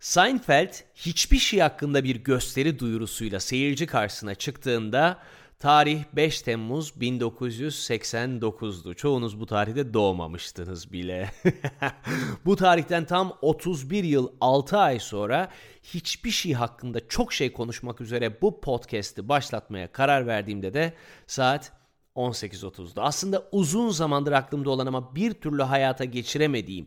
Seinfeld hiçbir şey hakkında bir gösteri duyurusuyla seyirci karşısına çıktığında tarih 5 Temmuz 1989'du. Çoğunuz bu tarihte doğmamıştınız bile. bu tarihten tam 31 yıl 6 ay sonra hiçbir şey hakkında çok şey konuşmak üzere bu podcast'i başlatmaya karar verdiğimde de saat 18.30'du. Aslında uzun zamandır aklımda olan ama bir türlü hayata geçiremediğim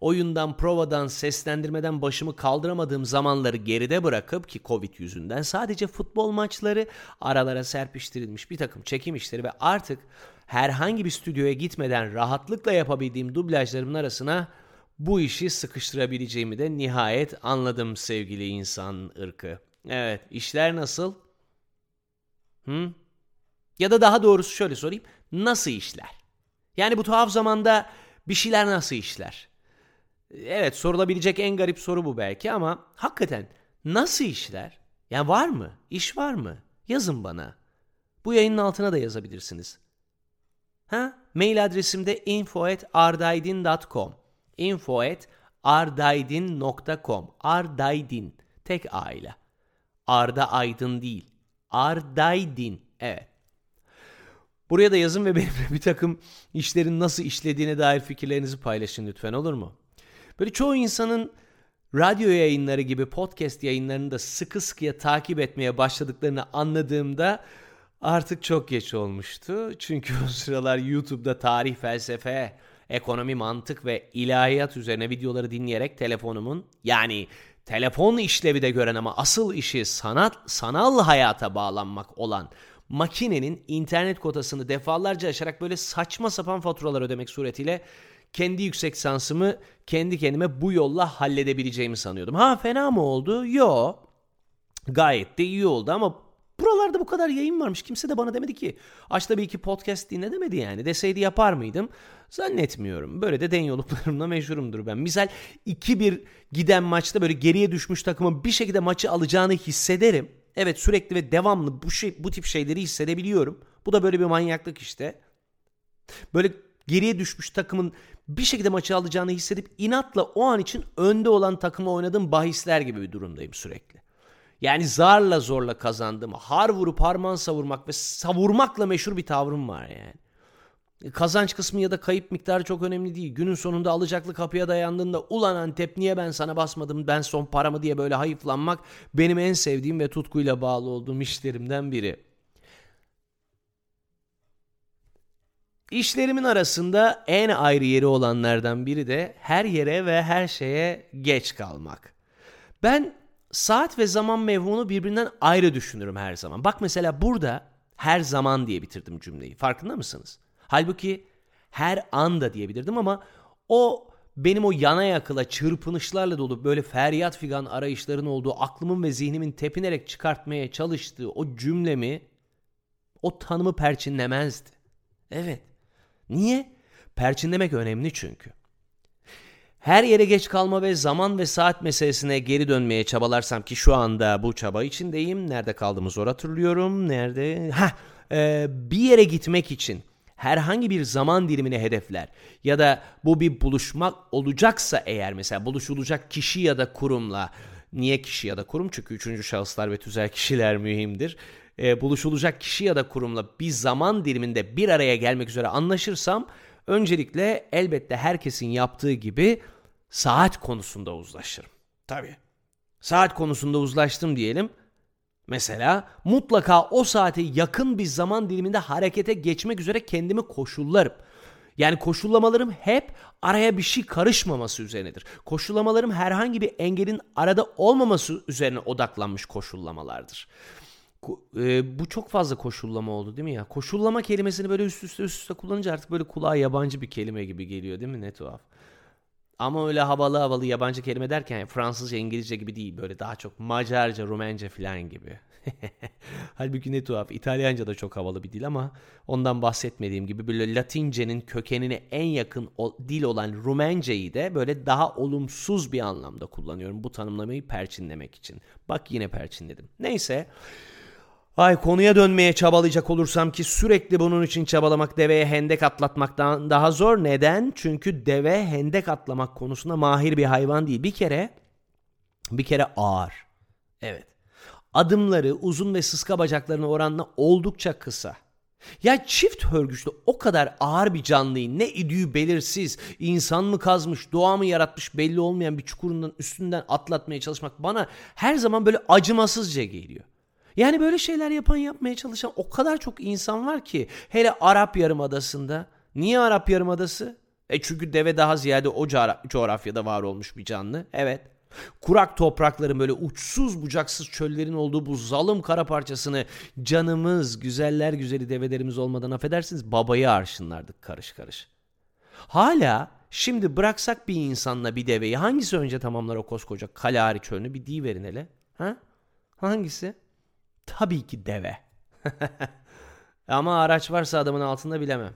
oyundan, provadan, seslendirmeden başımı kaldıramadığım zamanları geride bırakıp ki Covid yüzünden sadece futbol maçları aralara serpiştirilmiş bir takım çekim işleri ve artık herhangi bir stüdyoya gitmeden rahatlıkla yapabildiğim dublajlarımın arasına bu işi sıkıştırabileceğimi de nihayet anladım sevgili insan ırkı. Evet, işler nasıl? Hı? Ya da daha doğrusu şöyle sorayım. Nasıl işler? Yani bu tuhaf zamanda bir şeyler nasıl işler? Evet sorulabilecek en garip soru bu belki ama hakikaten nasıl işler? Yani var mı? İş var mı? Yazın bana. Bu yayının altına da yazabilirsiniz. Ha? Mail adresimde info@ardaydin.com. info@ardaydin.com. Ardaydin tek A ile. Arda Aydın değil. Ardaydin. Evet. Buraya da yazın ve benimle bir takım işlerin nasıl işlediğine dair fikirlerinizi paylaşın lütfen olur mu? Böyle çoğu insanın radyo yayınları gibi podcast yayınlarını da sıkı sıkıya takip etmeye başladıklarını anladığımda artık çok geç olmuştu. Çünkü o sıralar YouTube'da tarih, felsefe, ekonomi, mantık ve ilahiyat üzerine videoları dinleyerek telefonumun yani telefon işlevi de gören ama asıl işi sanat sanal hayata bağlanmak olan makinenin internet kotasını defalarca aşarak böyle saçma sapan faturalar ödemek suretiyle kendi yüksek sansımı kendi kendime bu yolla halledebileceğimi sanıyordum. Ha fena mı oldu? Yo. Gayet de iyi oldu ama buralarda bu kadar yayın varmış. Kimse de bana demedi ki aç da bir iki podcast dinle demedi yani. Deseydi yapar mıydım? Zannetmiyorum. Böyle de denyoluklarımla meşhurumdur ben. Misal 2-1 giden maçta böyle geriye düşmüş takımın bir şekilde maçı alacağını hissederim. Evet sürekli ve devamlı bu şey bu tip şeyleri hissedebiliyorum. Bu da böyle bir manyaklık işte. Böyle geriye düşmüş takımın bir şekilde maçı alacağını hissedip inatla o an için önde olan takımla oynadığım bahisler gibi bir durumdayım sürekli. Yani zarla zorla kazandım. Har vurup harman savurmak ve savurmakla meşhur bir tavrım var yani. Kazanç kısmı ya da kayıp miktarı çok önemli değil. Günün sonunda alacaklı kapıya dayandığında ulan Antep niye ben sana basmadım ben son paramı diye böyle hayıflanmak benim en sevdiğim ve tutkuyla bağlı olduğum işlerimden biri. İşlerimin arasında en ayrı yeri olanlardan biri de her yere ve her şeye geç kalmak. Ben saat ve zaman mevhumunu birbirinden ayrı düşünürüm her zaman. Bak mesela burada her zaman diye bitirdim cümleyi. Farkında mısınız? Halbuki her anda diyebilirdim ama o benim o yana yakıla çırpınışlarla dolu böyle feryat figan arayışların olduğu aklımın ve zihnimin tepinerek çıkartmaya çalıştığı o cümlemi o tanımı perçinlemezdi. Evet. Niye? Perçinlemek önemli çünkü. Her yere geç kalma ve zaman ve saat meselesine geri dönmeye çabalarsam ki şu anda bu çaba içindeyim. Nerede kaldığımı zor hatırlıyorum. Nerede? Ha, e, bir yere gitmek için herhangi bir zaman dilimini hedefler ya da bu bir buluşmak olacaksa eğer mesela buluşulacak kişi ya da kurumla niye kişi ya da kurum çünkü üçüncü şahıslar ve tüzel kişiler mühimdir e, buluşulacak kişi ya da kurumla bir zaman diliminde bir araya gelmek üzere anlaşırsam öncelikle elbette herkesin yaptığı gibi saat konusunda uzlaşırım. Tabii. Saat konusunda uzlaştım diyelim. Mesela mutlaka o saate yakın bir zaman diliminde harekete geçmek üzere kendimi koşullarım. Yani koşullamalarım hep araya bir şey karışmaması üzerinedir. Koşullamalarım herhangi bir engelin arada olmaması üzerine odaklanmış koşullamalardır e, bu çok fazla koşullama oldu değil mi ya? Koşullama kelimesini böyle üst üste üst üste kullanınca artık böyle kulağa yabancı bir kelime gibi geliyor değil mi? Ne tuhaf. Ama öyle havalı havalı yabancı kelime derken Fransızca, İngilizce gibi değil. Böyle daha çok Macarca, Rumence falan gibi. Halbuki ne tuhaf. İtalyanca da çok havalı bir dil ama ondan bahsetmediğim gibi böyle Latince'nin kökenine en yakın dil olan Rumence'yi de böyle daha olumsuz bir anlamda kullanıyorum. Bu tanımlamayı perçinlemek için. Bak yine perçinledim. Neyse. Ay konuya dönmeye çabalayacak olursam ki sürekli bunun için çabalamak deveye hendek atlatmaktan daha zor. Neden? Çünkü deve hendek atlamak konusunda mahir bir hayvan değil. Bir kere Bir kere ağır. Evet. Adımları uzun ve sıska bacaklarına oranla oldukça kısa. Ya çift hörgüçlü o kadar ağır bir canlıyı ne idüğü belirsiz, insan mı kazmış, doğa mı yaratmış belli olmayan bir çukurundan üstünden atlatmaya çalışmak bana her zaman böyle acımasızca geliyor. Yani böyle şeyler yapan yapmaya çalışan o kadar çok insan var ki hele Arap Yarımadası'nda. Niye Arap Yarımadası? E çünkü deve daha ziyade o coğrafyada var olmuş bir canlı. Evet. Kurak toprakların böyle uçsuz bucaksız çöllerin olduğu bu zalim kara parçasını canımız, güzeller güzeli develerimiz olmadan affedersiniz babayı arşınlardık karış karış. Hala şimdi bıraksak bir insanla bir deveyi hangisi önce tamamlar o koskoca Kalahari çölünü bir verin hele. Ha? Hangisi? Tabii ki deve. Ama araç varsa adamın altında bilemem.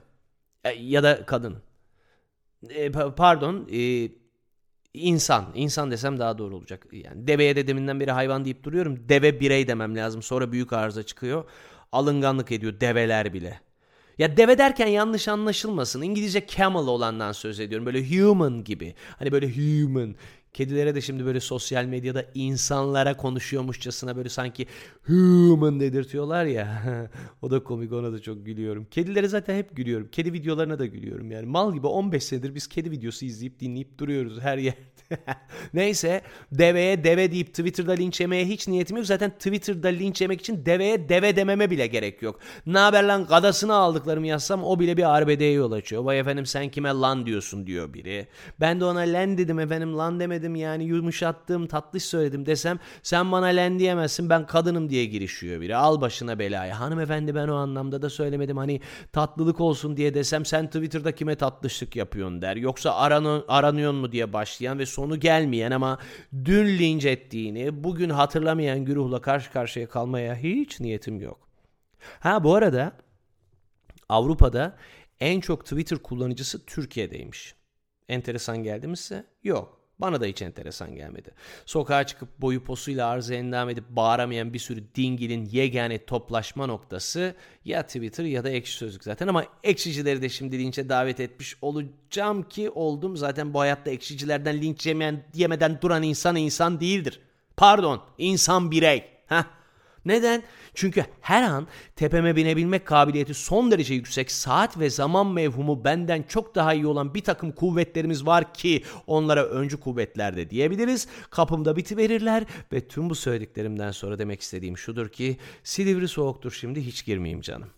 E, ya da kadın. E, pardon, e, insan. İnsan desem daha doğru olacak. Yani deveye de deminden beri hayvan deyip duruyorum. Deve birey demem lazım. Sonra büyük arıza çıkıyor. Alınganlık ediyor develer bile. Ya deve derken yanlış anlaşılmasın. İngilizce camel olandan söz ediyorum. Böyle human gibi. Hani böyle human. Kedilere de şimdi böyle sosyal medyada insanlara konuşuyormuşçasına böyle sanki human dedirtiyorlar ya. o da komik ona da çok gülüyorum. Kedilere zaten hep gülüyorum. Kedi videolarına da gülüyorum yani. Mal gibi 15 senedir biz kedi videosu izleyip dinleyip duruyoruz her yer. Neyse deveye deve deyip Twitter'da linç yemeye hiç niyetim yok. Zaten Twitter'da linç yemek için deveye deve dememe bile gerek yok. Ne haber lan gadasını aldıklarımı yazsam o bile bir arbedeye yol açıyor. Vay efendim sen kime lan diyorsun diyor biri. Ben de ona len dedim efendim lan demedim yani yumuşattım tatlış söyledim desem sen bana len diyemezsin ben kadınım diye girişiyor biri. Al başına belayı. Hanımefendi ben o anlamda da söylemedim hani tatlılık olsun diye desem sen Twitter'da kime tatlışlık yapıyorsun der. Yoksa aranıyor, aranıyor mu diye başlayan ve sonu gelmeyen ama dün linç ettiğini bugün hatırlamayan güruhla karşı karşıya kalmaya hiç niyetim yok. Ha bu arada Avrupa'da en çok Twitter kullanıcısı Türkiye'deymiş. Enteresan geldi mi size? Yok. Bana da hiç enteresan gelmedi. Sokağa çıkıp boyu posuyla arıza endam edip bağıramayan bir sürü dingilin yegane toplaşma noktası ya Twitter ya da ekşi sözlük zaten ama ekşicileri de şimdi linçe davet etmiş olacağım ki oldum. Zaten bu hayatta ekşicilerden linç yemeyen, yemeden duran insan insan değildir. Pardon insan birey. Heh. Neden? Çünkü her an tepeme binebilmek kabiliyeti son derece yüksek saat ve zaman mevhumu benden çok daha iyi olan bir takım kuvvetlerimiz var ki onlara öncü kuvvetler de diyebiliriz. Kapımda bitiverirler ve tüm bu söylediklerimden sonra demek istediğim şudur ki Silivri soğuktur şimdi hiç girmeyeyim canım.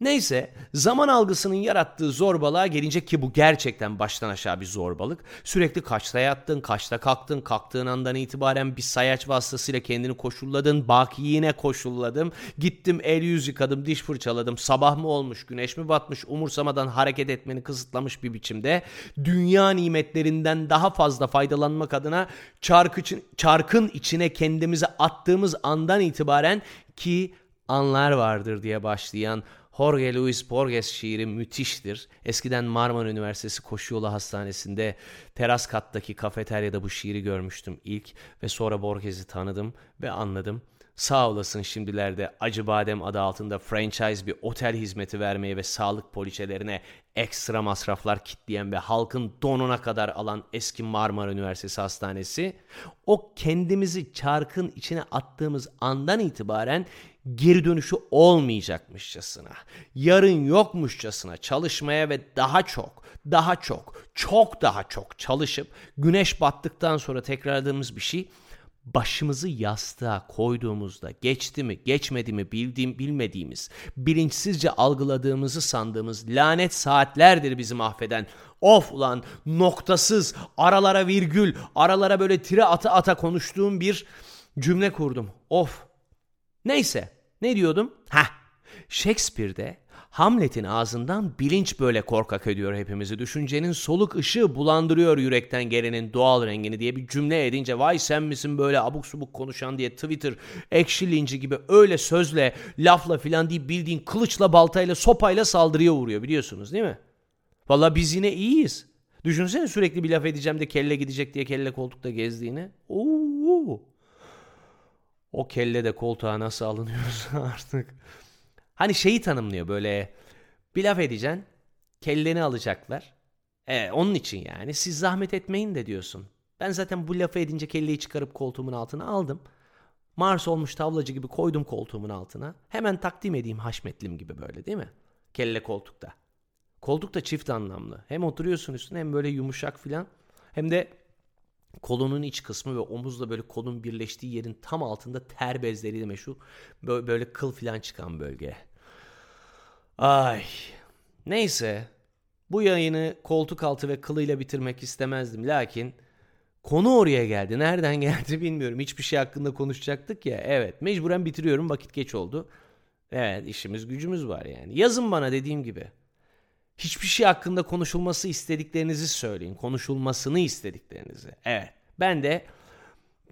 Neyse zaman algısının yarattığı zorbalığa gelince ki bu gerçekten baştan aşağı bir zorbalık. Sürekli kaçta yattın, kaçta kalktın, kalktığın andan itibaren bir sayaç vasıtasıyla kendini koşulladın, bak yine koşulladım. Gittim el yüz yıkadım, diş fırçaladım, sabah mı olmuş, güneş mi batmış umursamadan hareket etmeni kısıtlamış bir biçimde. Dünya nimetlerinden daha fazla faydalanmak adına çark için, çarkın içine kendimizi attığımız andan itibaren ki anlar vardır diye başlayan Jorge Luis Borges şiiri müthiştir. Eskiden Marmara Üniversitesi Koşu Yolu Hastanesi'nde teras kattaki kafeteryada bu şiiri görmüştüm ilk ve sonra Borges'i tanıdım ve anladım. Sağ olasın şimdilerde Acı Badem adı altında franchise bir otel hizmeti vermeye ve sağlık poliçelerine ekstra masraflar kitleyen ve halkın donuna kadar alan eski Marmara Üniversitesi Hastanesi o kendimizi çarkın içine attığımız andan itibaren geri dönüşü olmayacakmışçasına, yarın yokmuşçasına çalışmaya ve daha çok, daha çok, çok daha çok çalışıp güneş battıktan sonra tekrarladığımız bir şey başımızı yastığa koyduğumuzda geçti mi geçmedi mi bildiğim bilmediğimiz bilinçsizce algıladığımızı sandığımız lanet saatlerdir bizi mahveden of ulan noktasız aralara virgül aralara böyle tire ata ata konuştuğum bir cümle kurdum. Of. Neyse ne diyordum ha Shakespeare'de Hamlet'in ağzından bilinç böyle korkak ediyor hepimizi. Düşüncenin soluk ışığı bulandırıyor yürekten gelenin doğal rengini diye bir cümle edince vay sen misin böyle abuk subuk konuşan diye Twitter ekşi linci gibi öyle sözle lafla filan değil bildiğin kılıçla baltayla sopayla saldırıya uğruyor biliyorsunuz değil mi? Valla biz yine iyiyiz. Düşünsene sürekli bir laf edeceğim de kelle gidecek diye kelle koltukta gezdiğini. Oo. O kelle de koltuğa nasıl alınıyorsa artık. Hani şeyi tanımlıyor böyle bir laf edeceksin. Kelleni alacaklar. Evet onun için yani siz zahmet etmeyin de diyorsun. Ben zaten bu lafı edince kelleyi çıkarıp koltuğumun altına aldım. Mars olmuş tavlacı gibi koydum koltuğumun altına. Hemen takdim edeyim haşmetlim gibi böyle değil mi? Kelle koltukta. Koltuk da çift anlamlı. Hem oturuyorsun üstüne hem böyle yumuşak filan. Hem de kolunun iç kısmı ve omuzla böyle kolun birleştiği yerin tam altında ter bezleriyle meşhur böyle, böyle kıl filan çıkan bölge. Ay. Neyse. Bu yayını koltuk altı ve kılıyla bitirmek istemezdim. Lakin konu oraya geldi. Nereden geldi bilmiyorum. Hiçbir şey hakkında konuşacaktık ya. Evet mecburen bitiriyorum. Vakit geç oldu. Evet işimiz gücümüz var yani. Yazın bana dediğim gibi. Hiçbir şey hakkında konuşulması istediklerinizi söyleyin. Konuşulmasını istediklerinizi. Evet. Ben de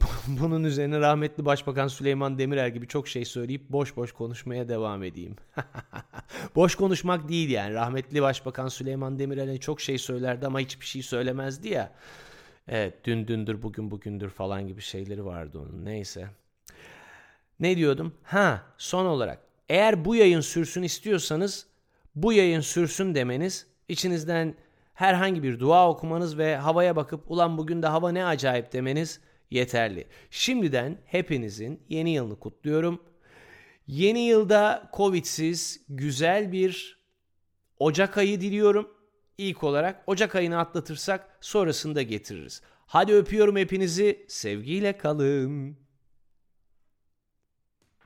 bunun üzerine rahmetli Başbakan Süleyman Demirel gibi çok şey söyleyip boş boş konuşmaya devam edeyim. boş konuşmak değil yani. Rahmetli Başbakan Süleyman Demirel'e çok şey söylerdi ama hiçbir şey söylemezdi ya. Evet dün dündür bugün bugündür falan gibi şeyleri vardı onun. Neyse. Ne diyordum? Ha son olarak eğer bu yayın sürsün istiyorsanız bu yayın sürsün demeniz içinizden herhangi bir dua okumanız ve havaya bakıp ulan bugün de hava ne acayip demeniz yeterli. Şimdiden hepinizin yeni yılını kutluyorum. Yeni yılda Covid'siz güzel bir Ocak ayı diliyorum. İlk olarak Ocak ayını atlatırsak sonrasında getiririz. Hadi öpüyorum hepinizi. Sevgiyle kalın.